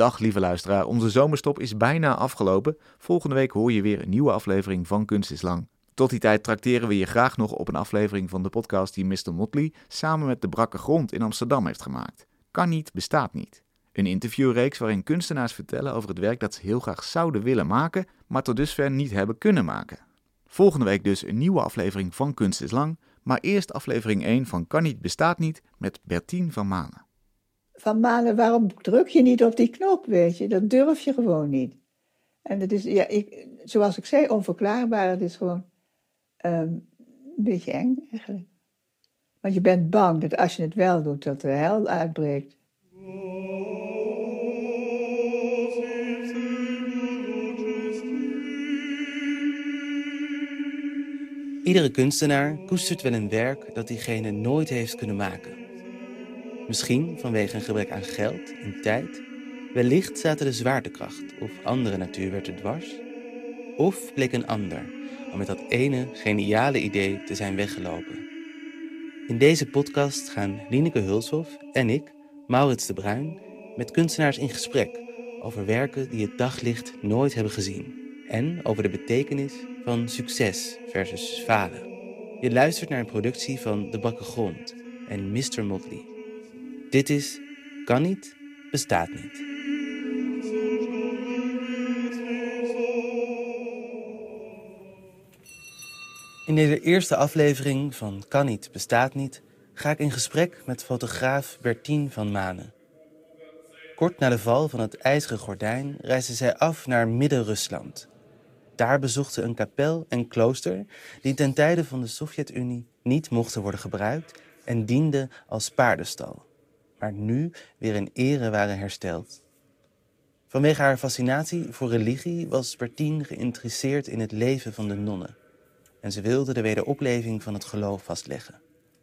Dag lieve luisteraar, onze zomerstop is bijna afgelopen. Volgende week hoor je weer een nieuwe aflevering van Kunst is Lang. Tot die tijd trakteren we je graag nog op een aflevering van de podcast die Mr. Motley samen met de Brakke Grond in Amsterdam heeft gemaakt. Kan niet, bestaat niet. Een interviewreeks waarin kunstenaars vertellen over het werk dat ze heel graag zouden willen maken, maar tot dusver niet hebben kunnen maken. Volgende week dus een nieuwe aflevering van Kunst is Lang, maar eerst aflevering 1 van Kan niet, bestaat niet met Bertien van Manen. Van Manen, waarom druk je niet op die knop, weet je? Dat durf je gewoon niet. En het is, ja, ik, zoals ik zei, onverklaarbaar. Het is gewoon ehm, een beetje eng eigenlijk. Want je bent bang dat als je het wel doet, dat de hel uitbreekt. Iedere kunstenaar koestert wel een werk dat diegene nooit heeft kunnen maken. Misschien vanwege een gebrek aan geld en tijd. Wellicht zaten de zwaartekracht of andere natuurwetten dwars. Of bleek een ander al met dat ene geniale idee te zijn weggelopen. In deze podcast gaan Lineke Hulshoff en ik, Maurits de Bruin, met kunstenaars in gesprek over werken die het daglicht nooit hebben gezien en over de betekenis van succes versus falen. Je luistert naar een productie van De Bakke Grond en Mr. Motley. Dit is Kan niet, bestaat niet. In deze eerste aflevering van Kan niet, bestaat niet ga ik in gesprek met fotograaf Bertien van Manen. Kort na de val van het ijzeren gordijn reisde zij af naar Midden-Rusland. Daar bezocht ze een kapel en klooster die ten tijde van de Sovjet-Unie niet mochten worden gebruikt en dienden als paardenstal, maar nu weer in ere waren hersteld. Vanwege haar fascinatie voor religie was Bertien geïnteresseerd in het leven van de nonnen en ze wilde de wederopleving van het geloof vastleggen.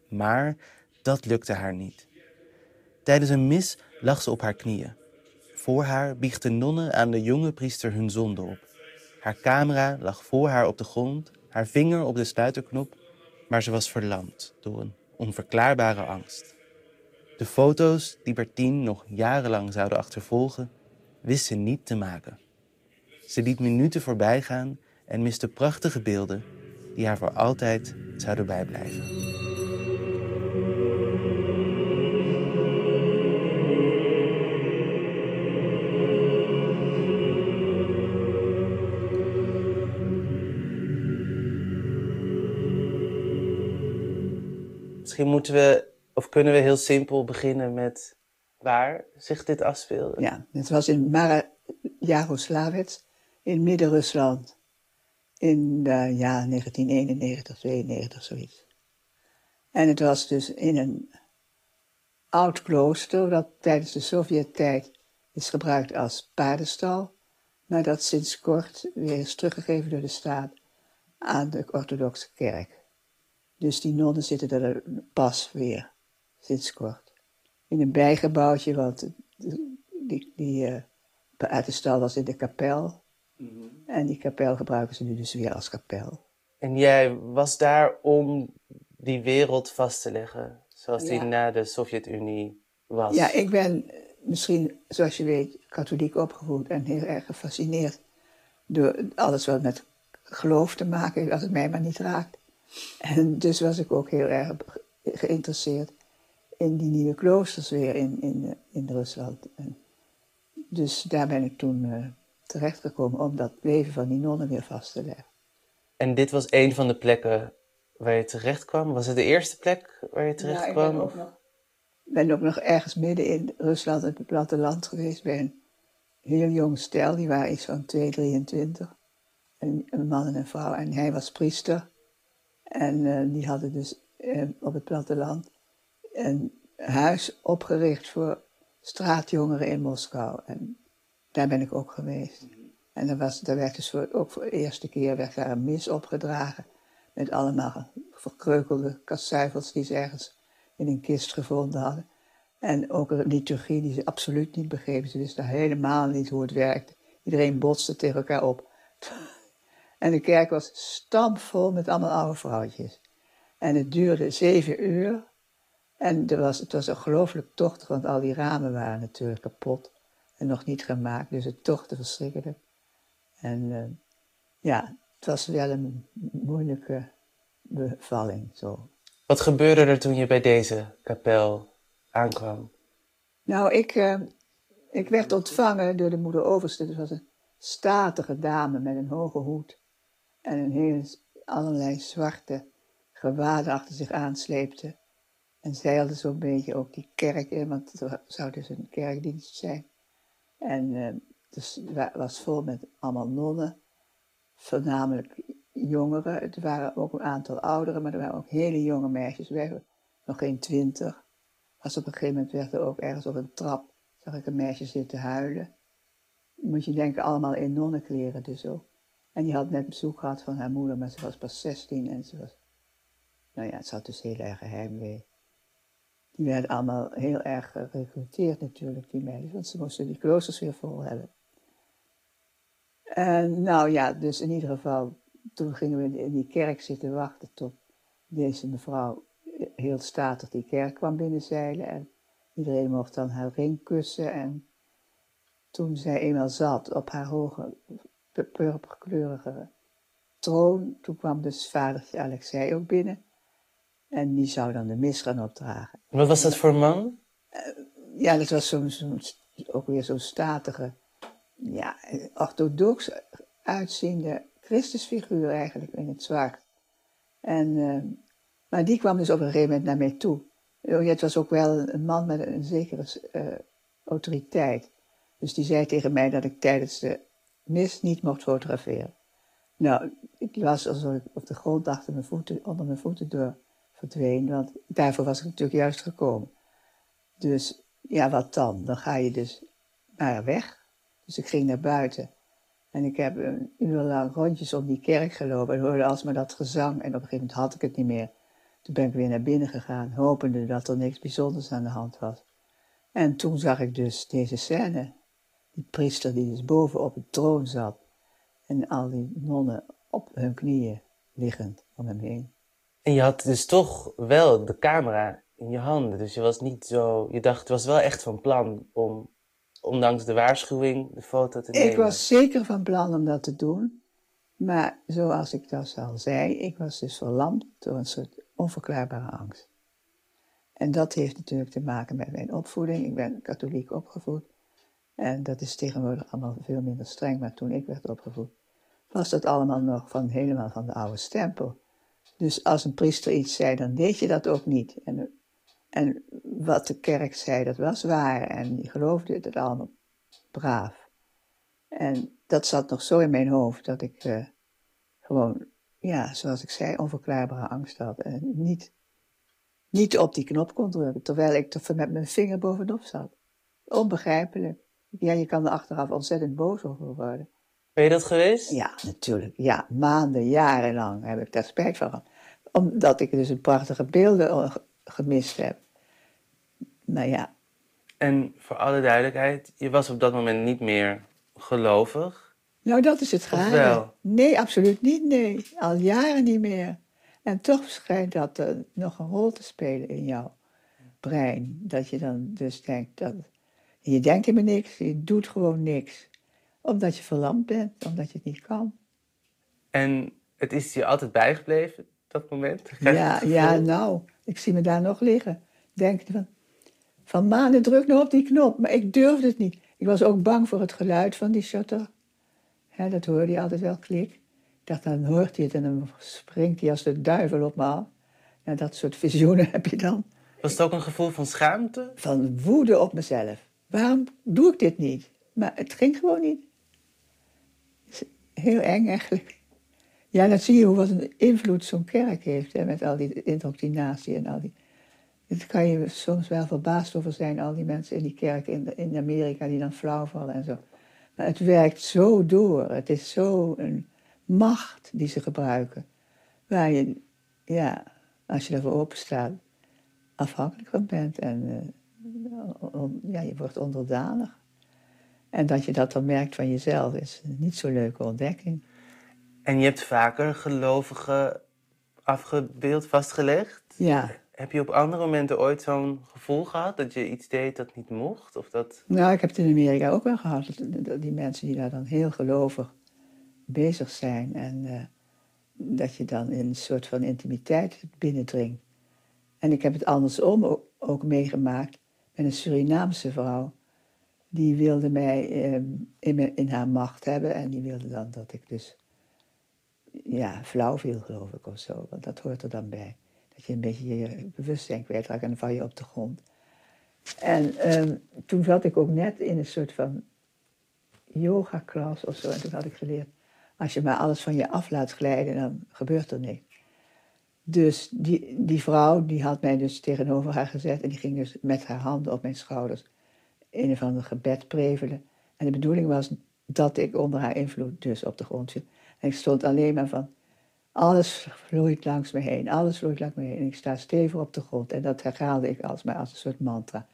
Maar dat lukte haar niet. Tijdens een mis lag ze op haar knieën. Voor haar biechten nonnen aan de jonge priester hun zonde op. Haar camera lag voor haar op de grond, haar vinger op de sluiterknop, maar ze was verlamd door een onverklaarbare angst. De foto's die Bertien nog jarenlang zouden achtervolgen, wist ze niet te maken. Ze liet minuten voorbij gaan en miste prachtige beelden die haar voor altijd zouden bijblijven. Misschien moeten we, of kunnen we heel simpel beginnen met waar zich dit afspeelde? Ja, het was in Mara Jaroslavets in Midden-Rusland in de jaar 1991, 92, zoiets. En het was dus in een oud klooster dat tijdens de Sovjet-tijd is gebruikt als paardenstal, maar dat sinds kort weer is teruggegeven door de staat aan de orthodoxe kerk. Dus die nonnen zitten er pas weer, sinds kort. In een bijgebouwtje, want die, die uh, uit de stal was in de kapel. Mhm. En die kapel gebruiken ze nu dus weer als kapel. En jij was daar om die wereld vast te leggen, zoals die na de Sovjet-Unie was? Ja, ik ben misschien, zoals je weet, katholiek opgevoed en heel erg gefascineerd door alles wat met geloof te maken heeft, als het mij maar niet raakt. En dus was ik ook heel erg geïnteresseerd in die nieuwe kloosters weer in, in, in Rusland. En dus daar ben ik toen uh, terechtgekomen om dat leven van die nonnen weer vast te leggen. En dit was een van de plekken waar je terecht kwam? Was het de eerste plek waar je terecht ja, kwam? Ik ben, ook nog, ben ook nog ergens midden in Rusland, het platteland geweest, bij een heel jong stel, die waren iets van 2, 23. Een, een man en een vrouw. En hij was priester. En uh, die hadden dus uh, op het platteland een huis opgericht voor straatjongeren in Moskou. En daar ben ik ook geweest. En er, was, er werd dus voor, ook voor de eerste keer werd daar een mis opgedragen. Met allemaal verkreukelde kassuivels die ze ergens in een kist gevonden hadden. En ook een liturgie die ze absoluut niet begrepen. Ze wisten helemaal niet hoe het werkte. Iedereen botste tegen elkaar op. En de kerk was stampvol met allemaal oude vrouwtjes. En het duurde zeven uur. En er was, het was ongelooflijk tochtig, want al die ramen waren natuurlijk kapot. en nog niet gemaakt, dus het toch te verschrikkelijk. En eh, ja, het was wel een moeilijke bevalling. Zo. Wat gebeurde er toen je bij deze kapel aankwam? Nou, ik, uh, ik werd ontvangen door de moeder overste. Dat was een statige dame met een hoge hoed en een heel allerlei zwarte gewaden achter zich aansleepte. En hadden zo'n beetje ook die kerk in, want het zou dus een kerkdienst zijn. En uh, dus was vol met allemaal nonnen, voornamelijk jongeren. Het waren ook een aantal ouderen, maar er waren ook hele jonge meisjes. Wij nog geen twintig. Was op een gegeven moment werd er ook ergens op een trap, zag ik een meisje zitten huilen. Moet je denken, allemaal in nonnenkleren dus ook. En die had net bezoek gehad van haar moeder, maar ze was pas 16 en ze was, nou ja, het zat dus heel erg geheimwee. Die werden allemaal heel erg gerecruiteerd natuurlijk, die meisjes, want ze moesten die kloosters weer vol hebben. En nou ja, dus in ieder geval, toen gingen we in die kerk zitten wachten tot deze mevrouw heel statig die kerk kwam binnenzeilen. En iedereen mocht dan haar ring kussen. En toen zij eenmaal zat op haar hoge, purperkleurige troon, toen kwam dus vadertje Alexei ook binnen. En die zou dan de mis gaan opdragen. Wat was dat voor man? Uh, ja, dat was zo'n, zo ook weer zo'n statige, ja, orthodox uitziende Christusfiguur eigenlijk in het zwart. En, uh, maar die kwam dus op een gegeven moment naar mij toe. Het was ook wel een man met een zekere uh, autoriteit. Dus die zei tegen mij dat ik tijdens de mis niet mocht fotograferen. Nou, ik was alsof ik op de grond achter mijn voeten, onder mijn voeten door verdween, want daarvoor was ik natuurlijk juist gekomen. Dus ja, wat dan? Dan ga je dus maar weg. Dus ik ging naar buiten. En ik heb een uur lang rondjes om die kerk gelopen en hoorde alsmaar dat gezang. En op een gegeven moment had ik het niet meer. Toen ben ik weer naar binnen gegaan, hopende dat er niks bijzonders aan de hand was. En toen zag ik dus deze scène. Die priester die dus boven op de troon zat. En al die nonnen op hun knieën liggend om hem heen. En je had dus toch wel de camera in je handen. Dus je was niet zo. Je dacht, het was wel echt van plan om, ondanks de waarschuwing, de foto te nemen. Ik was zeker van plan om dat te doen. Maar zoals ik dat al zei, ik was dus verlamd door een soort onverklaarbare angst. En dat heeft natuurlijk te maken met mijn opvoeding. Ik ben katholiek opgevoed. En dat is tegenwoordig allemaal veel minder streng. Maar toen ik werd opgevoed, was dat allemaal nog van, helemaal van de oude stempel. Dus als een priester iets zei, dan deed je dat ook niet. En, en wat de kerk zei, dat was waar. En die geloofde het allemaal braaf. En dat zat nog zo in mijn hoofd dat ik uh, gewoon, ja, zoals ik zei, onverklaarbare angst had. En niet, niet op die knop kon drukken, terwijl ik er met mijn vinger bovenop zat. Onbegrijpelijk. Ja, je kan er achteraf ontzettend boos over worden. Ben je dat geweest? Ja, natuurlijk. Ja, maanden, jarenlang heb ik daar spijt van. Omdat ik dus een prachtige beelden gemist heb. Nou ja. En voor alle duidelijkheid, je was op dat moment niet meer gelovig? Nou, dat is het geheel. Nee, absoluut niet. Nee, al jaren niet meer. En toch schijnt dat uh, nog een rol te spelen in jouw brein. Dat je dan dus denkt dat. Je denkt helemaal niks, je doet gewoon niks omdat je verlamd bent, omdat je het niet kan. En het is je altijd bijgebleven, dat moment? Ja, ja, nou, ik zie me daar nog liggen. Denk van, van maanden druk nog op die knop, maar ik durfde het niet. Ik was ook bang voor het geluid van die shutter. He, dat hoorde je altijd wel klik. Ik dacht, dan hoort hij het en dan springt hij als de duivel op me af. Ja, dat soort visioenen heb je dan. Was het ook een gevoel van schaamte? Van woede op mezelf. Waarom doe ik dit niet? Maar het ging gewoon niet heel eng eigenlijk. Ja, dan zie je hoe wat een invloed zo'n kerk heeft, hè, met al die indoctrinatie en al die... Daar kan je soms wel verbaasd over zijn, al die mensen in die kerk in, in Amerika die dan flauw vallen en zo. Maar het werkt zo door. Het is zo een macht die ze gebruiken. Waar je, ja, als je ervoor open staat, afhankelijk van bent. En uh, ja, je wordt onderdanig. En dat je dat dan merkt van jezelf is niet zo'n leuke ontdekking. En je hebt vaker gelovigen afgebeeld, vastgelegd? Ja. Heb je op andere momenten ooit zo'n gevoel gehad dat je iets deed dat niet mocht? Of dat... Nou, ik heb het in Amerika ook wel gehad. Die mensen die daar dan heel gelovig bezig zijn. En uh, dat je dan in een soort van intimiteit binnendringt. En ik heb het andersom ook, ook meegemaakt met een Surinaamse vrouw. Die wilde mij eh, in, in, haar macht hebben. En die wilde dan dat ik dus ja, flauw viel, geloof ik, of zo. Want dat hoort er dan bij. Dat je een beetje je bewustzijn kwijtraakt en dan val je op de grond. En ehm, toen zat ik ook net in een soort van yoga-klas of zo. En toen had ik geleerd, als je maar alles van je af laat glijden, dan gebeurt er niks. Dus die, die vrouw, die had mij dus tegenover haar gezet en die ging dus met haar handen op mijn schouders een of ander gebed prevelen. En de bedoeling was dat ik onder haar invloed dus op de grond zit. En ik stond alleen maar van, alles vloeit langs me heen, alles vloeit langs me heen. En ik sta stevig op de grond. En dat herhaalde ik als, maar als een soort mantra.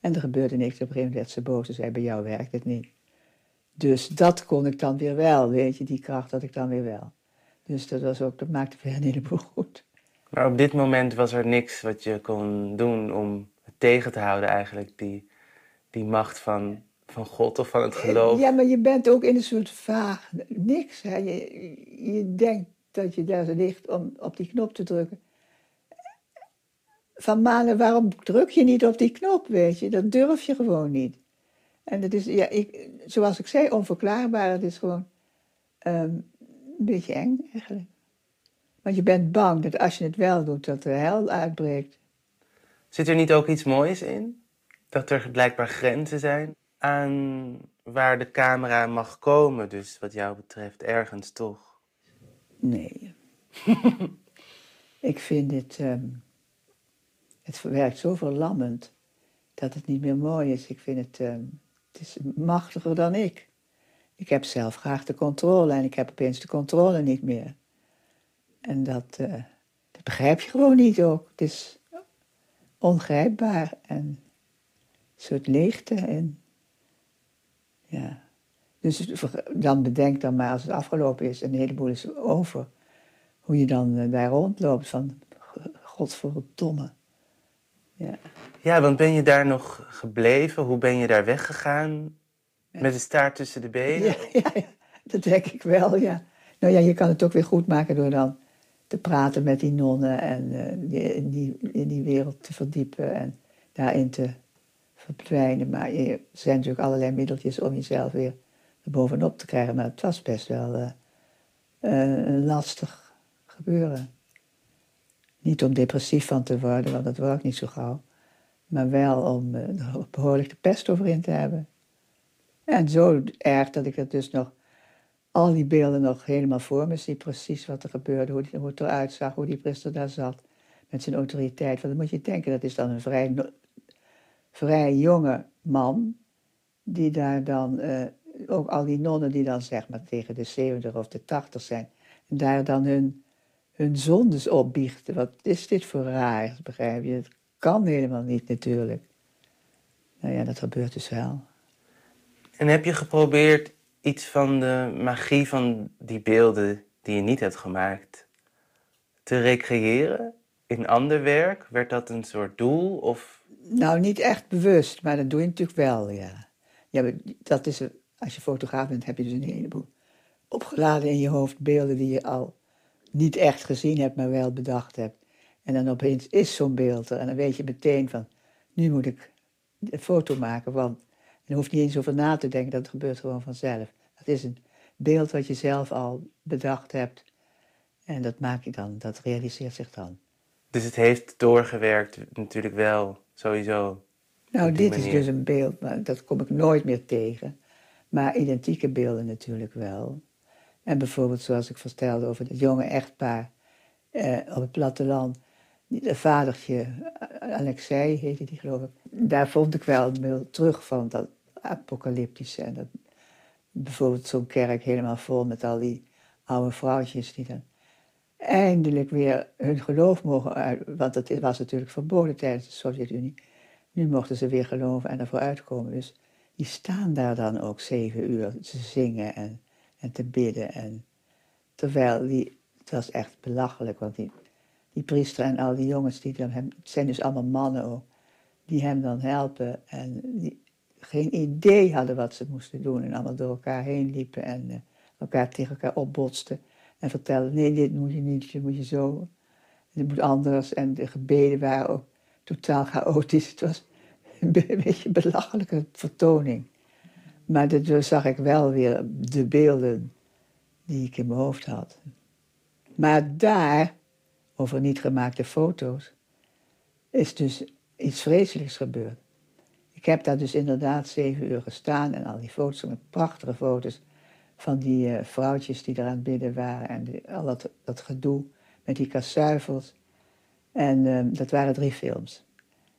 En er gebeurde niks. Op een gegeven moment werd ze boos zei, bij jou werkt het niet. Dus dat kon ik dan weer wel, weet je, die kracht had ik dan weer wel. Dus dat, was ook, dat maakte weer een heleboel goed. Maar op dit moment was er niks wat je kon doen om het tegen te houden eigenlijk, die, die macht van van God of van het geloof. Ja, maar je bent ook in een soort vaag niks. Hè. Je, je denkt dat je daar ligt om op die knop te drukken. Van manen, waarom druk je niet op die knop, weet je? Dat durf je gewoon niet. En dat is, ja, ik, zoals ik zei, onverklaarbaar. Het is gewoon um, een beetje eng eigenlijk. Want je bent bang dat als je het wel doet, dat de hel uitbreekt. Zit er niet ook iets moois in? Dat er blijkbaar grenzen zijn? aan waar de camera mag komen, dus wat jou betreft ergens toch? Nee. ik vind het, um, het werkt zo verlammend dat het niet meer mooi is. Ik vind het, um, het is machtiger dan ik. Ik heb zelf graag de controle en ik heb opeens de controle niet meer. En dat, uh, dat begrijp je gewoon niet ook. Het is ongrijpbaar en soort leegte en ja. Dus dan bedenk dan maar als het afgelopen is en een heleboel is over, hoe je dan uh, daar rondloopt van godverdomme. Ja. ja, want ben je daar nog gebleven? Hoe ben je daar weggegaan? Met de staart tussen de benen? Ja, ja, ja, dat denk ik wel, ja. Nou ja, je kan het ook weer goed maken door dan te praten met die nonnen en uh, in, die, in die wereld te verdiepen en daarin te verdwijnen. Maar er zijn natuurlijk allerlei middeltjes om jezelf weer bovenop te krijgen. Maar het was best wel uh, een lastig gebeuren. Niet om depressief van te worden, want dat wou ik niet zo gauw. Maar wel om uh, behoorlijk de pest over in te hebben. En zo erg dat ik het dus nog, al die beelden nog helemaal voor me zie. Precies wat er gebeurde, hoe, die, hoe het eruit zag, hoe die priester daar zat. Met zijn autoriteit. Want dan moet je denken, dat is dan een vrij vrij jonge man, die daar dan, uh, ook al die nonnen die dan zeg maar tegen de 70 of de 80 zijn, daar dan hun, hun zondes opbiechten. Wat is dit voor raar, begrijp je? Het kan helemaal niet natuurlijk. Nou ja, dat gebeurt dus wel. En heb je geprobeerd iets van de magie van die beelden die je niet hebt gemaakt te recreëren in ander werk? Werd dat een soort doel of nou, niet echt bewust, maar dat doe je natuurlijk wel, ja. ja dat is, als je fotograaf bent, heb je dus een heleboel opgeladen in je hoofd beelden die je al niet echt gezien hebt, maar wel bedacht hebt. En dan opeens is zo'n beeld er en dan weet je meteen van, nu moet ik een foto maken, want je hoeft niet eens over na te denken, dat gebeurt gewoon vanzelf. Dat is een beeld wat je zelf al bedacht hebt en dat maak je dan, dat realiseert zich dan. Dus het heeft doorgewerkt natuurlijk wel sowieso. Nou, dit is dus een beeld, maar dat kom ik nooit meer tegen. Maar identieke beelden natuurlijk wel. En bijvoorbeeld zoals ik vertelde over het jonge echtpaar eh, op het platteland. Het vadertje, Alexei heette die geloof ik. Daar vond ik wel een beeld terug van dat apocalyptische. En dat, bijvoorbeeld zo'n kerk helemaal vol met al die oude vrouwtjes die dan eindelijk weer hun geloof mogen uit. Want dat was natuurlijk verboden tijdens de Sovjet-Unie. Nu mochten ze weer geloven en ervoor uitkomen. Dus die staan daar dan ook zeven uur te zingen en, en te bidden. En, terwijl die, het was echt belachelijk, want die die priester en al die jongens, die dan hem, het zijn dus allemaal mannen ook, die hem dan helpen en die geen idee hadden wat ze moesten doen en allemaal door elkaar heen liepen en uh, elkaar tegen elkaar opbotsten en vertelden, nee, dit moet je niet, dit moet je zo, dit moet anders en de gebeden waren ook totaal chaotisch. Het was een beetje belachelijke vertoning. Maar toen zag ik wel weer de beelden die ik in mijn hoofd had. Maar daar, over niet gemaakte foto's, is dus iets vreselijks gebeurd. Ik heb daar dus inderdaad zeven uur gestaan en al die foto's, prachtige foto's van die uh, vrouwtjes die er aan het bidden waren en al dat, dat gedoe met die kasuivels. En uh, dat waren drie films.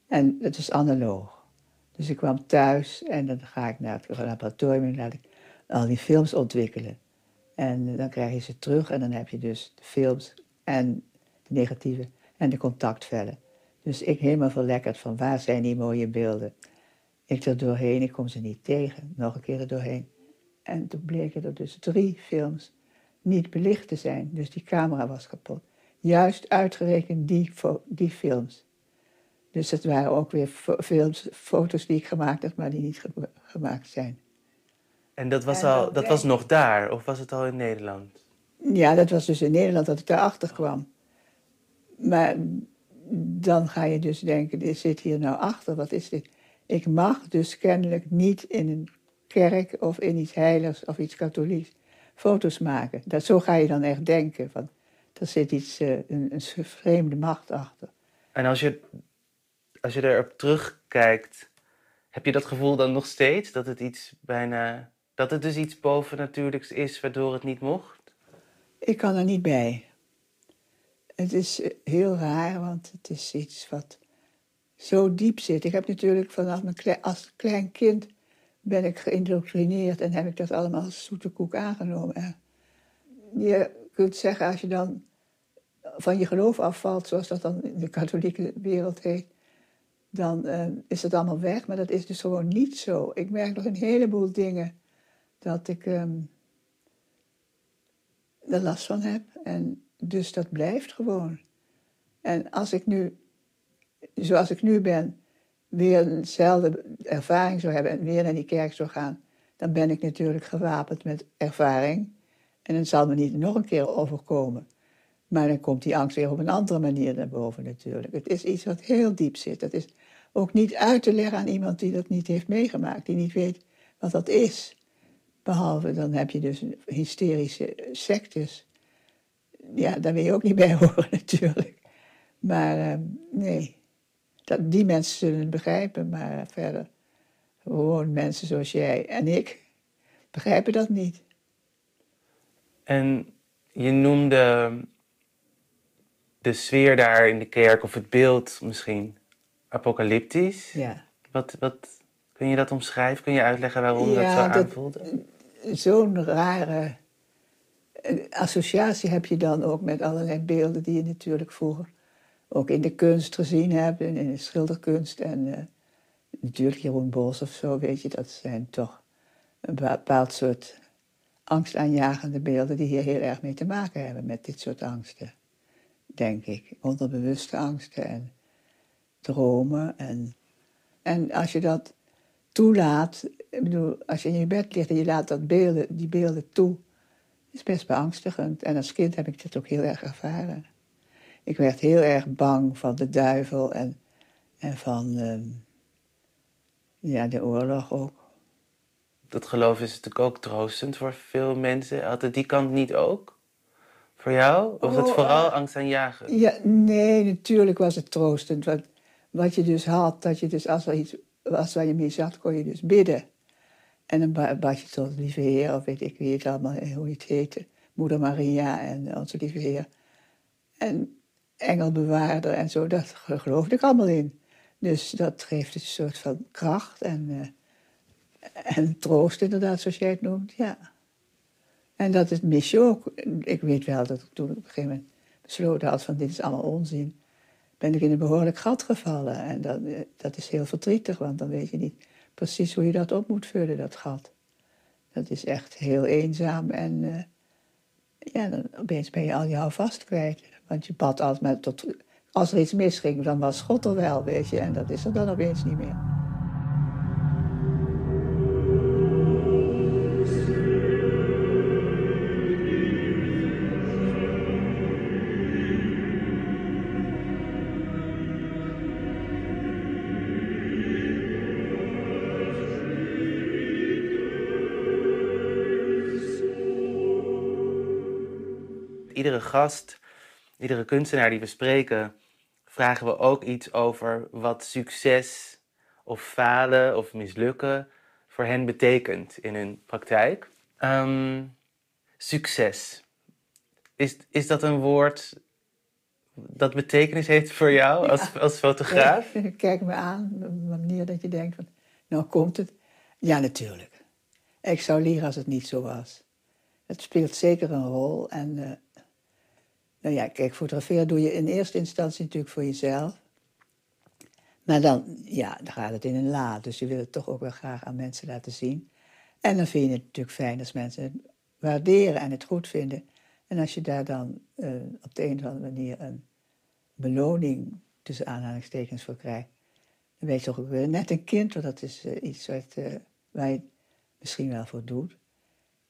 En het is analoog. Dus ik kwam thuis en dan ga ik naar het laboratorium en laat ik al die films ontwikkelen. En dan krijg je ze terug en dan heb je dus de films en de negatieve en de contactvellen. Dus ik helemaal verlekkerd van waar zijn die mooie beelden. Ik er doorheen, ik kom ze niet tegen, nog een keer er doorheen. En toen bleken er dus drie films niet belicht te zijn, dus die camera was kapot. Juist uitgerekend die, die films. Dus het waren ook weer films, foto's die ik gemaakt had, maar die niet gemaakt zijn. En dat was, al, dat was nog daar, of was het al in Nederland? Ja, dat was dus in Nederland dat ik daarachter kwam. Maar dan ga je dus denken, dit zit hier nou achter, wat is dit? Ik mag dus kennelijk niet in een kerk of in iets heiligs of iets katholieks foto's maken. Dat, zo ga je dan echt denken, van, er zit iets, uh, een, een vreemde macht achter. En als je, als je erop terugkijkt, heb je dat gevoel dan nog steeds? Dat het iets bijna dat het dus iets bovennatuurlijks is waardoor het niet mocht? Ik kan er niet bij. Het is eh, heel raar, want het is iets wat zo diep zit. Ik heb natuurlijk vanaf mijn als klein kind ben ik geïndoctrineerd en heb ik dat allemaal zoete koek aangenomen. Je kunt zeggen, als je dan van je geloof afvalt, zoals dat dan in de katholieke wereld heet, dan uh, is het allemaal weg. Maar dat is dus gewoon niet zo. Ik merk nog een heleboel dingen dat ik um, er last van heb. En dus dat blijft gewoon. En als ik nu, zoals ik nu ben, weer eenzelfde ervaring zou hebben en weer naar die kerk zou gaan, dan ben ik natuurlijk gewapend met ervaring. En het zal me niet nog een keer overkomen. Maar dan komt die angst weer op een andere manier naar boven natuurlijk. Het is iets wat heel diep zit. Dat is ook niet uit te leggen aan iemand die dat niet heeft meegemaakt, die niet weet wat dat is. Behalve dan heb je dus hysterische sectes. Ja, daar wil je ook niet bij horen natuurlijk. Maar uh, nee, dat, die mensen zullen het begrijpen, maar verder gewoon mensen zoals jij en ik begrijpen dat niet. En je noemde de sfeer daar in de kerk, of het beeld misschien, apocalyptisch. Ja. Wat, wat, kun je dat omschrijven? Kun je uitleggen waarom dat zo aanvoelde? zo'n rare associatie heb je dan ook met allerlei beelden die je natuurlijk vroeger ook in de kunst gezien hebt, in de schilderkunst. En uh, natuurlijk Jeroen Bos of zo, weet je, dat zijn toch een bepaald soort angstaanjagende beelden die hier heel erg mee te maken hebben met dit soort angsten, denk ik. Onderbewuste angsten en dromen. En, en als je dat toelaat. Bedoel, als je in je bed ligt en je laat dat beelden, die beelden toe, is best beangstigend. En als kind heb ik dat ook heel erg ervaren. Ik werd heel erg bang van de duivel en, en van uh, ja, de oorlog ook. Dat geloof is natuurlijk ook troostend voor veel mensen. Had het die kant niet ook? Voor jou? Of was het oh, vooral uh, angst jagen? Ja, nee, natuurlijk was het troostend. Wat, wat je dus had, dat je dus als er iets was waar je mee zat, kon je dus bidden. En dan bad je tot lieve Heer, of weet ik wie het allemaal, eh, hoe het heette. Moeder Maria en onze lieve Heer. En engelbewaarder en zo, dat geloofde ik allemaal in. Dus dat geeft een soort van kracht en, uh, en troost inderdaad, zoals jij het noemt, ja. En dat het mis je ook. Ik weet wel dat ik toen op een gegeven moment besloten had van dit is allemaal onzin ben ik in een behoorlijk gat gevallen. En dat, eh, dat is heel verdrietig, want dan weet je niet precies hoe je dat op moet vullen, dat gat. Dat is echt heel eenzaam en uh, ja, dan opeens ben je al je houvast kwijt. Want je bad altijd maar tot... Als er iets misging, dan was God er wel, weet je. En dat is er dan opeens niet meer. Iedere gast, iedere kunstenaar die we spreken, vragen we ook iets over wat succes of falen of mislukken voor hen betekent in hun praktijk. Ehm, succes. Is, is dat een woord dat betekenis heeft voor jou als, als fotograaf? Ja, kijk me aan, op een manier dat je denkt van, nou komt het. Ja, natuurlijk. Ik zou leren als het niet zo was. Het speelt zeker een rol. En uh, nou ja, kijk, fotograferen doe je in eerste instantie natuurlijk voor jezelf. Maar dan, ja, dan gaat het in een la. Dus je wil het toch ook wel graag aan mensen laten zien. En dan vind je het natuurlijk fijn als mensen het waarderen en het goed vinden. En als je daar dan uh, op de een of andere manier een beloning tussen aanhalingstekens voor krijgt, dan weet je toch ook weer net een kind, want dat is uh, iets wat, uh, waar je misschien wel voor doet.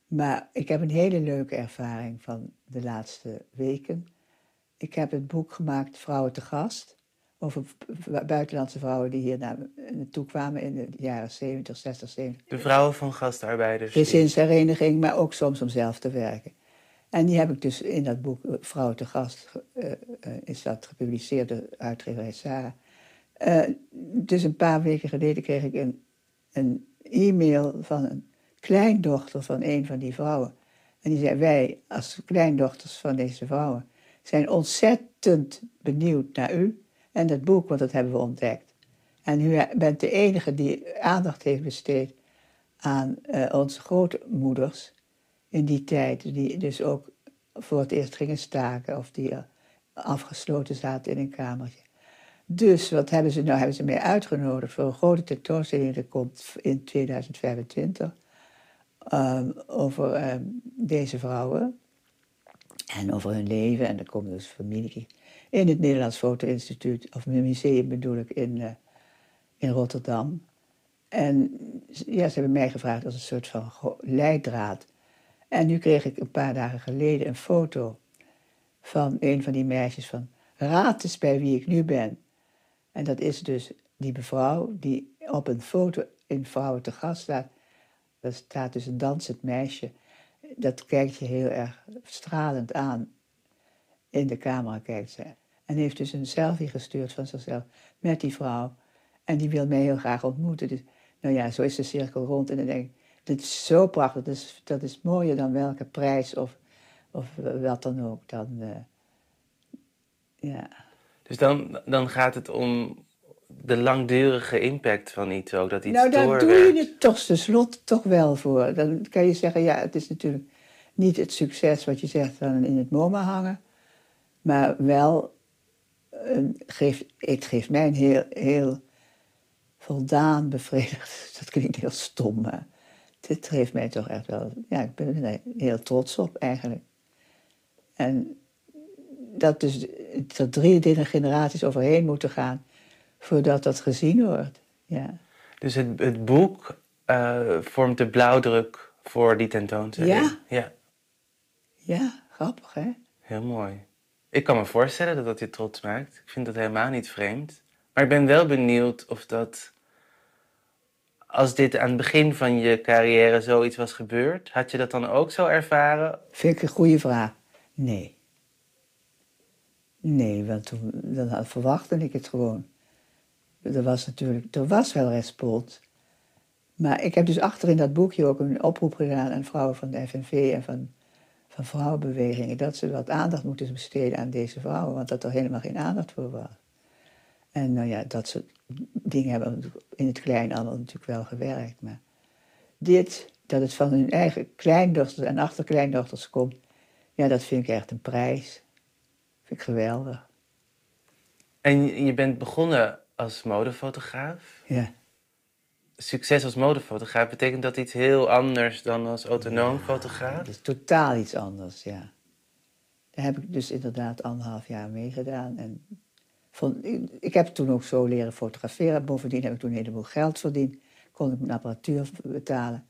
Maar ik heb een hele leuke ervaring van de laatste weken. Ik heb het boek gemaakt Vrouwen te Gast. Over buitenlandse vrouwen die hier naartoe kwamen in de jaren 70, 60, 70. De vrouwen van gastarbeiders. Gezinshereniging, maar ook soms om zelf te werken. En die heb ik dus in dat boek Vrouwen te Gast, uh, uh, is dat gepubliceerd door uitgeverij Sarah. Uh, dus een paar weken geleden kreeg ik een, een e-mail van een kleindochter van een van die vrouwen. En die zei, wij als kleindochters van deze vrouwen zijn ontzettend benieuwd naar u en dat boek, want dat hebben we ontdekt. En u bent de enige die aandacht heeft besteed aan uh, onze grootmoeders in die tijd, die dus ook voor het eerst gingen staken of die afgesloten zaten in een kamertje. Dus wat hebben ze nou? Hebben ze mij uitgenodigd voor een grote tentoonstelling die komt in 2025 um, over um, deze vrouwen en over hun leven. En er komen dus familie in het Nederlands Foto-instituut, of museum bedoel ik, in, uh, in Rotterdam. En ja, ze hebben mij gevraagd als een soort van leidraad. En nu kreeg ik een paar dagen geleden een foto van een van die meisjes van... Raad eens bij wie ik nu ben. En dat is dus die mevrouw die op een foto in Vrouwen te gast staat. Daar staat dus een dansend meisje. Dat kijkt je heel erg stralend aan. In de camera kijkt ze. En heeft dus een selfie gestuurd van zichzelf met die vrouw. En die wil mij heel graag ontmoeten. Dus nou ja, zo is de cirkel rond. En dan denk ik, dit is zo prachtig. Dat is, dat is mooier dan welke prijs of, of wat dan ook. Dan, uh, ja. Dus dan, dan gaat het om de langdurige impact van iets ook, dat iets Nou, daar doorwerkt. doe je het toch tenslotte toch wel voor. Dan kan je zeggen, ja, het is natuurlijk niet het succes wat je zegt dan in het MoMA hangen. Maar wel, een, geeft, het geeft mij een heel, heel voldaan, bevredigd. Dat klinkt heel stom, maar dit geeft mij toch echt wel... Ja, ik ben er heel trots op eigenlijk. En dat dus er drie generaties overheen moeten gaan voordat dat gezien wordt. Ja. Dus het, het boek uh, vormt de blauwdruk voor die tentoonstelling? Ja. ja. Ja, grappig hè? Heel mooi. Ik kan me voorstellen dat dat je trots maakt. Ik vind dat helemaal niet vreemd. Maar ik ben wel benieuwd of dat... Als dit aan het begin van je carrière zoiets was gebeurd, had je dat dan ook zo ervaren? Vind ik een goede vraag. Nee. Nee, want toen, dan verwachtte ik het gewoon. Er was natuurlijk, er was wel respons. Maar ik heb dus achter in dat boekje ook een oproep gedaan aan vrouwen van de FNV en van, van vrouwenbewegingen. Dat ze wat aandacht moeten besteden aan deze vrouwen, want dat er helemaal geen aandacht voor was. En nou ja, dat soort dingen hebben in het klein allemaal natuurlijk wel gewerkt. Maar dit, dat het van hun eigen kleindochters en achterkleindochters komt, ja, dat vind ik echt een prijs. Vind ik geweldig. En je bent begonnen als modefotograaf. Ja. Succes als modefotograaf, betekent dat iets heel anders dan als autonoom fotograaf? Is totaal iets anders, ja. Daar heb ik dus inderdaad anderhalf jaar meegedaan. En vond, ik heb toen ook zo leren fotograferen. Bovendien heb ik toen een heleboel geld verdiend. Kon ik mijn apparatuur betalen.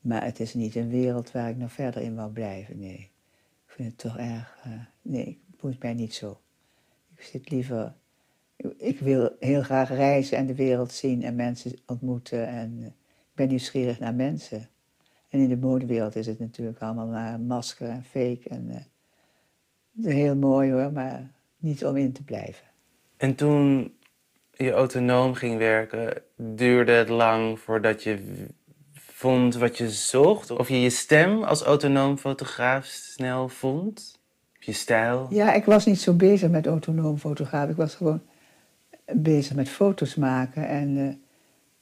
Maar het is niet een wereld waar ik nog verder in wou blijven, nee. Ik vind het toch erg... Uh, nee, het boeit mij niet zo. Ik zit liever... Ik wil heel graag reizen en de wereld zien en mensen ontmoeten. En uh, ik ben nieuwsgierig naar mensen. En in de modewereld is het natuurlijk allemaal maar masker en fake. En, uh, heel mooi hoor, maar niet om in te blijven. En toen je autonoom ging werken, duurde het lang voordat je vond wat je zocht? Of je je stem als autonoom fotograaf snel vond? Je stijl? Ja, ik was niet zo bezig met autonoom fotograaf. Ik was gewoon bezig met foto's maken. En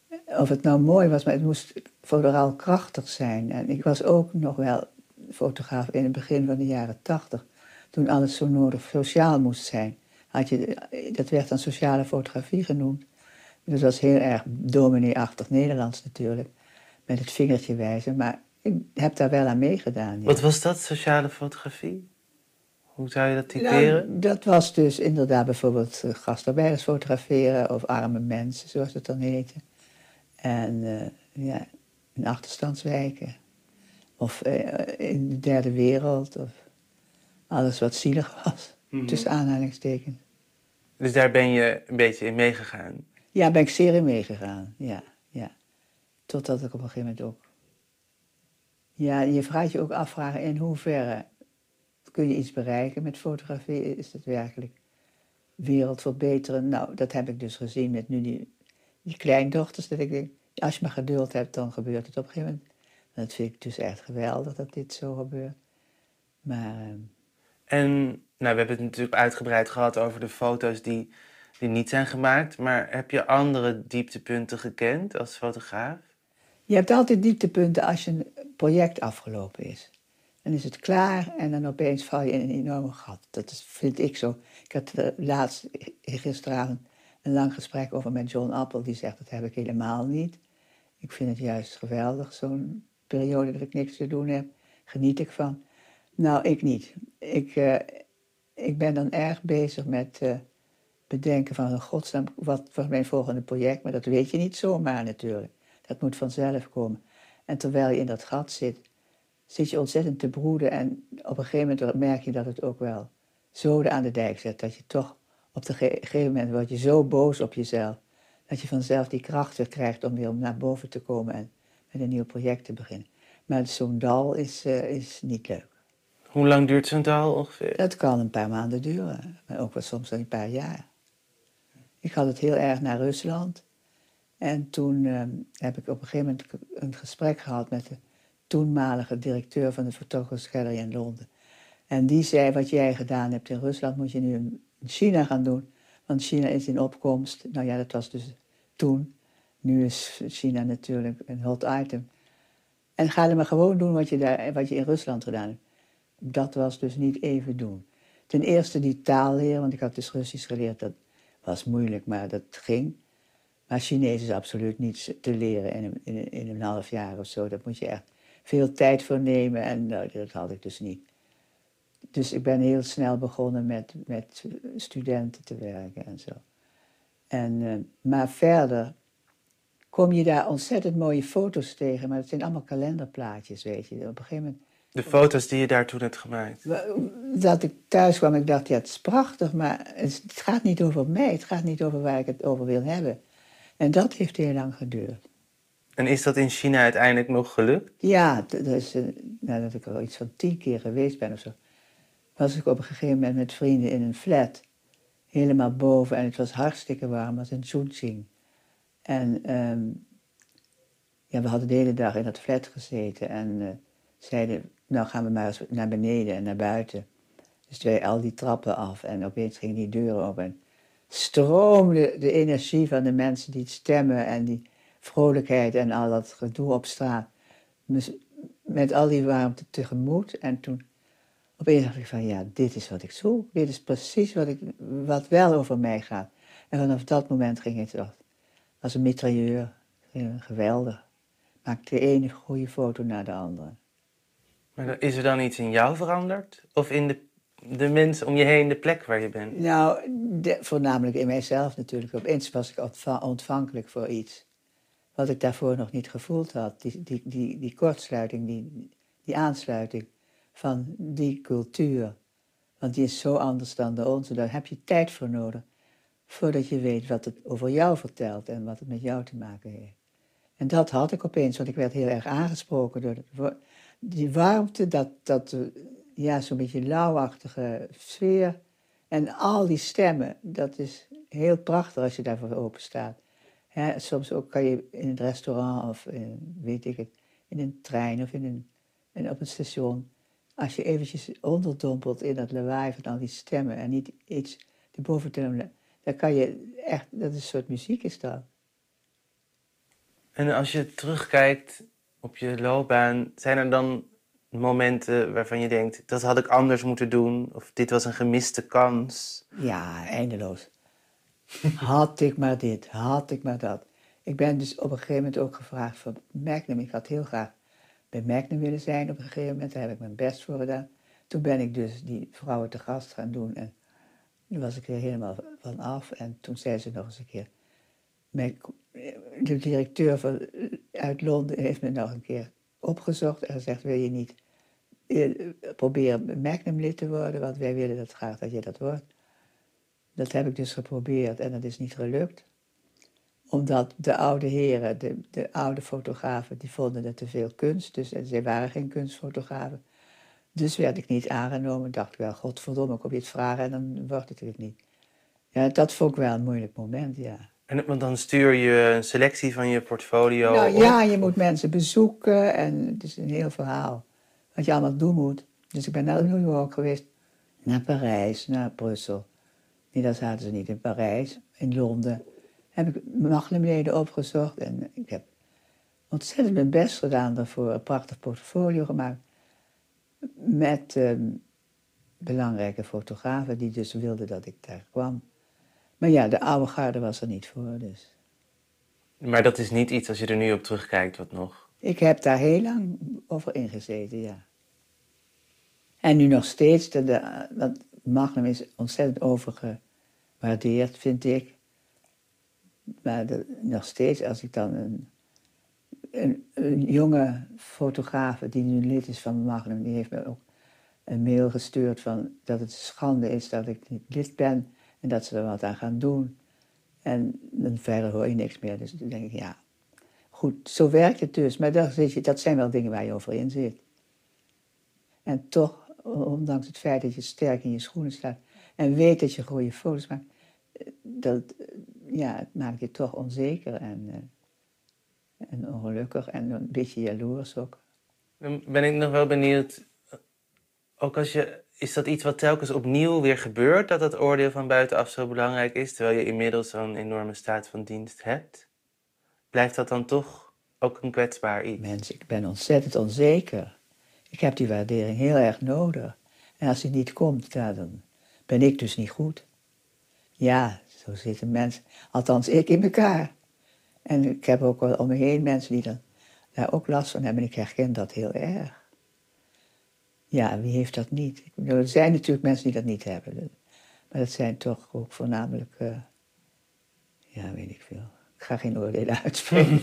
uh, of het nou mooi was, maar het moest vooral krachtig zijn. En ik was ook nog wel fotograaf in het begin van de jaren tachtig. Toen alles zo nodig sociaal moest zijn. Had je, dat werd dan sociale fotografie genoemd. Dat was heel erg dominee-achtig Nederlands natuurlijk met het vingertje wijzen, maar ik heb daar wel aan meegedaan. Wat was dat, sociale fotografie? Hoe zou je dat typeren? Nou, dat was dus inderdaad bijvoorbeeld uh, gastarbeiders fotograferen of arme mensen, zoals het dan heette. En uh, ja, in achterstandswijken. Of uh, in de derde wereld. Of alles wat zielig was, mm tussen aanhalingstekens. Dus daar ben je een beetje in meegegaan? Ja, ben ik zeer in meegegaan, ja. Totdat ik op een gegeven moment ook. Ja, je vraagt je ook afvragen in hoeverre kun je iets bereiken met fotografie? Is het werkelijk wereld verbeteren? Nou, dat heb ik dus gezien met nu die, die kleindochters. Dat ik denk, als je maar geduld hebt, dan gebeurt het op een gegeven moment. En dat vind ik dus echt geweldig dat dit zo gebeurt. Maar. Uh... En nou, we hebben het natuurlijk uitgebreid gehad over de foto's die, die niet zijn gemaakt. Maar heb je andere dieptepunten gekend als fotograaf? Je hebt altijd dieptepunten als je een project afgelopen is. Dan is het klaar en dan opeens val je in een enorme gat. Dat vind ik zo. Ik had uh, laatst, gisteravond, een lang gesprek over met John Appel. Die zegt, dat heb ik helemaal niet. Ik vind het juist geweldig, zo'n periode dat ik niks te doen heb. Geniet ik van. Nou, ik niet. Ik, uh, ik ben dan erg bezig met bedenken van, godsnaam, wat voor mijn volgende project. Maar dat weet je niet zomaar natuurlijk. Dat moet vanzelf komen. En terwijl je in dat gat zit, zit je ontzettend te broeden. En op een gegeven moment merk je dat het ook wel zoden aan de dijk zet. Dat je toch op een gegeven moment word je zo boos op jezelf. Dat je vanzelf die kracht weer krijgt om weer naar boven te komen en met een nieuw project te beginnen. Maar zo'n dal is, uh, is niet leuk. Hoe lang duurt zo'n dal ongeveer? Dat kan een paar maanden duren, maar ook wel soms een paar jaar. Ik had het heel erg naar Rusland. En toen uh, heb ik op een gegeven moment een gesprek gehad met de toenmalige directeur van de Gallery in Londen. En die zei, wat jij gedaan hebt in Rusland moet je nu in China gaan doen. Want China is in opkomst. Nou ja, dat was dus toen. Nu is China natuurlijk een hot item. En ga er maar gewoon doen wat je, daar, wat je in Rusland gedaan hebt. Dat was dus niet even doen. Ten eerste die taal leren, want ik had dus Russisch geleerd. Dat was moeilijk, maar dat ging. Maar Chinees is absoluut niet te leren in een, in, een half jaar of zo. Dat moet je echt veel tijd voor nemen en nou, dat had ik dus niet. Dus ik ben heel snel begonnen met, met studenten te werken en zo. En, uh, maar verder kom je daar ontzettend mooie foto's tegen, maar het zijn allemaal kalenderplaatjes, weet je. Op een gegeven moment... De foto's die je daar toen hebt gemaakt? Dat ik thuis kwam, ik dacht, ja, het is prachtig, maar het gaat niet over mij. Het gaat niet over waar ik het over wil hebben. En dat heeft heel lang geduurd. En is dat in China uiteindelijk nog gelukt? Ja, dus, nadat ik al iets van tien keer geweest ben of zo, was ik op een gegeven moment met vrienden in een flat. Helemaal boven en het was hartstikke warm, was in Chongqing. En um, ja, we hadden de hele dag in dat flat gezeten en uh, zeiden, nou gaan we maar eens naar beneden en naar buiten. Dus wij al die trappen af en opeens gingen die deuren open stroomde de energie van de mensen die stemmen en die vrolijkheid en al dat gedoe op straat. Met al die warmte tegemoet. En toen opeens dacht ik van ja, dit is wat ik zoek. Dit is precies wat, ik, wat wel over mij gaat. En vanaf dat moment ging het toch als een mitrailleur. Geweldig. Maakte de ene goede foto na de andere. Maar is er dan iets in jou veranderd? Of in de de mensen om je heen, de plek waar je bent? Nou, voornamelijk in mijzelf natuurlijk. Opeens was ik ontvankelijk voor iets wat ik daarvoor nog niet gevoeld had. Die, die, die, die kortsluiting, die, die aansluiting van die cultuur. Want die is zo anders dan de onze. Daar heb je tijd voor nodig. Voordat je weet wat het over jou vertelt en wat het met jou te maken heeft. En dat had ik opeens, want ik werd heel erg aangesproken door die warmte, dat, dat ja, zo'n beetje lauwachtige sfeer. En al die stemmen, dat is heel prachtig als je daarvoor open staat. Soms ook kan je in het restaurant of in, weet ik het, in een trein of in een, en op een station. Als je eventjes onderdompelt in dat lawaai van al die stemmen en niet iets erboven te dan kan je echt, dat is een soort muziek is dat. En als je terugkijkt op je loopbaan, zijn er dan momenten waarvan je denkt, dat had ik anders moeten doen, of dit was een gemiste kans? Ja, eindeloos. Had ik maar dit, had ik maar dat. Ik ben dus op een gegeven moment ook gevraagd voor Magnum. Ik had heel graag bij Magnum willen zijn op een gegeven moment. Daar heb ik mijn best voor gedaan. Toen ben ik dus die vrouwen te gast gaan doen. En toen was ik er helemaal van af. En toen zei ze nog eens een keer... de directeur van, uit Londen heeft me nog een keer opgezocht en gezegd: Wil je niet eh, proberen Magnum-lid te worden? Want wij willen dat graag dat je dat wordt. Dat heb ik dus geprobeerd en dat is niet gelukt. Omdat de oude heren, de, de oude fotografen, die vonden het te veel kunst. Dus en zij waren geen kunstfotografen. Dus werd ik niet aangenomen. Dacht ik wel, godverdomme, ik op je het vragen en dan wordt het het niet. Ja, dat vond ik wel een moeilijk moment, ja. En, want dan stuur je een selectie van je portfolio nou, Ja, je moet mensen bezoeken en het is een heel verhaal. Wat je allemaal doen moet. Dus ik ben naar New York geweest, naar Parijs, naar Brussel. Nee, dat zaten ze niet in Parijs, in Londen. Heb ik magnumleden opgezocht en ik heb ontzettend mijn best gedaan daarvoor. Een prachtig portfolio gemaakt. Met ehm, belangrijke fotografen die dus wilden dat ik daar kwam. Maar ja, de oude garde was er niet voor, dus. Maar dat is niet iets, als je er nu op terugkijkt, wat nog? Ik heb daar heel lang over ingezeten, ja. En nu nog steeds, de, de, want Magnum is ontzettend overgewaardeerd, vind ik. Maar nog steeds, als ik dan een, een, jonge fotograaf die nu lid is van Magnum, die heeft me ook een mail gestuurd van dat het schande is dat ik niet lid ben en dat ze er wat aan gaan doen. En dan verder hoor je niks meer. Dus dan denk ik, ja, goed, zo werkt het dus. Maar dat, dat zijn wel dingen waar je over in zit. En toch, ondanks het feit dat je sterk in je schoenen staat en weet dat je goede foto's maakt, dat ja, het maakt je toch onzeker en, uh, en ongelukkig en een beetje jaloers ook. Dan ben ik nog wel benieuwd, ook als je is dat iets wat telkens opnieuw weer gebeurt, dat het oordeel van buitenaf zo belangrijk is, terwijl je inmiddels zo'n enorme staat van dienst hebt? Blijft dat dan toch ook een kwetsbaar iets? Mensen, ik ben ontzettend onzeker. Ik heb die waardering heel erg nodig. En als die niet komt, dan ben ik dus niet goed. Ja, zo zitten mensen, althans ik in elkaar. En ik heb ook wel om me heen mensen die daar ook last van hebben. En ik herken dat heel erg. Ja, wie heeft dat niet? Er zijn natuurlijk mensen die dat niet hebben. Maar dat zijn toch ook voornamelijk, uh, ja, weet ik veel. Ik ga geen oordelen uitspreken.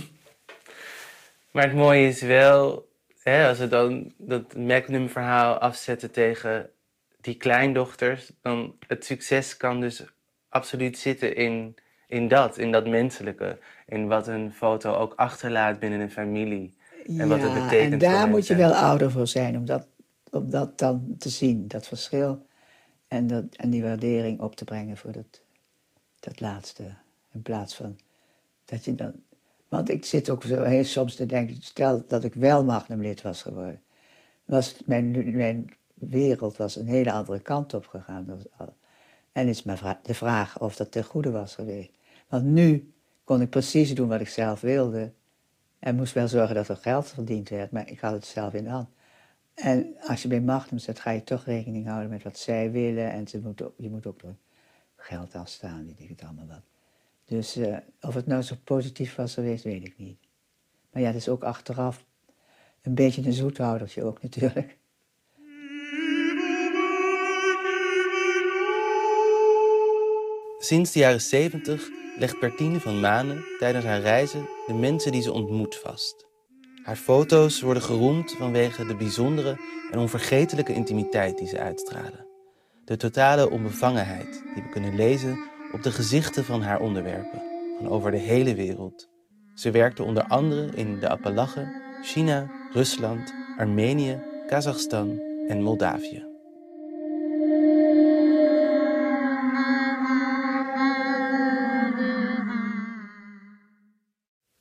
maar het mooie is wel, hè, als we dan dat Magnum-verhaal afzetten tegen die kleindochters, dan het succes kan dus absoluut zitten in, in dat, in dat menselijke. In wat een foto ook achterlaat binnen een familie. En ja, wat het betekent. En daar moet je wel ouder voor zijn om dat om dat dan te zien, dat verschil. En, dat, en die waardering op te brengen voor dat, dat laatste. In plaats van dat je dan. Want ik zit ook zo soms te denken, stel dat ik wel Magnumlid was geworden. Was mijn, mijn wereld was een hele andere kant op gegaan. En is maar de vraag of dat ten goede was geweest. Want nu kon ik precies doen wat ik zelf wilde. En moest wel zorgen dat er geld verdiend werd, maar ik had het zelf in de hand. En als je bij Magnum zit, ga je toch rekening houden met wat zij willen. En ze je moet ook door geld afstaan, ik het allemaal wat. Dus uh, of het nou zo positief was geweest, weet ik niet. Maar ja, het is ook achteraf een beetje een zoethoudertje ook natuurlijk. Sinds de jaren 70 legt Bertine van Manen tijdens haar reizen de mensen die ze ontmoet vast. Haar foto's worden geroemd vanwege de bijzondere en onvergetelijke intimiteit die ze uitstralen. De totale onbevangenheid die we kunnen lezen op de gezichten van haar onderwerpen, van over de hele wereld. Ze werkte onder andere in de Appalachen, China, Rusland, Armenië, Kazachstan en Moldavië.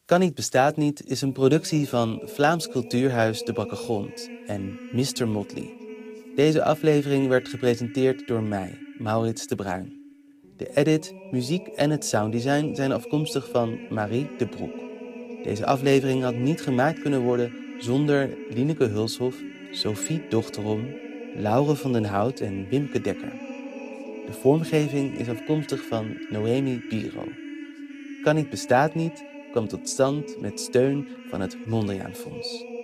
Kan niet bestaat niet is een productie van Vlaams Cultuurhuis De Bakke Grond en Mr. Motley. Deze aflevering werd gepresenteerd door mij, Maurits de Bruin. De edit, muziek en het sounddesign zijn afkomstig van Marie de Broek. Deze aflevering had niet gemaakt kunnen worden zonder Lineke Hulshof, Sophie Dochterom, Laure van den Hout en Wimke Dekker. De vormgeving is afkomstig van Noemi Biro. Kan niet bestaat niet kwam tot stand met steun van het Mondriaan Fonds.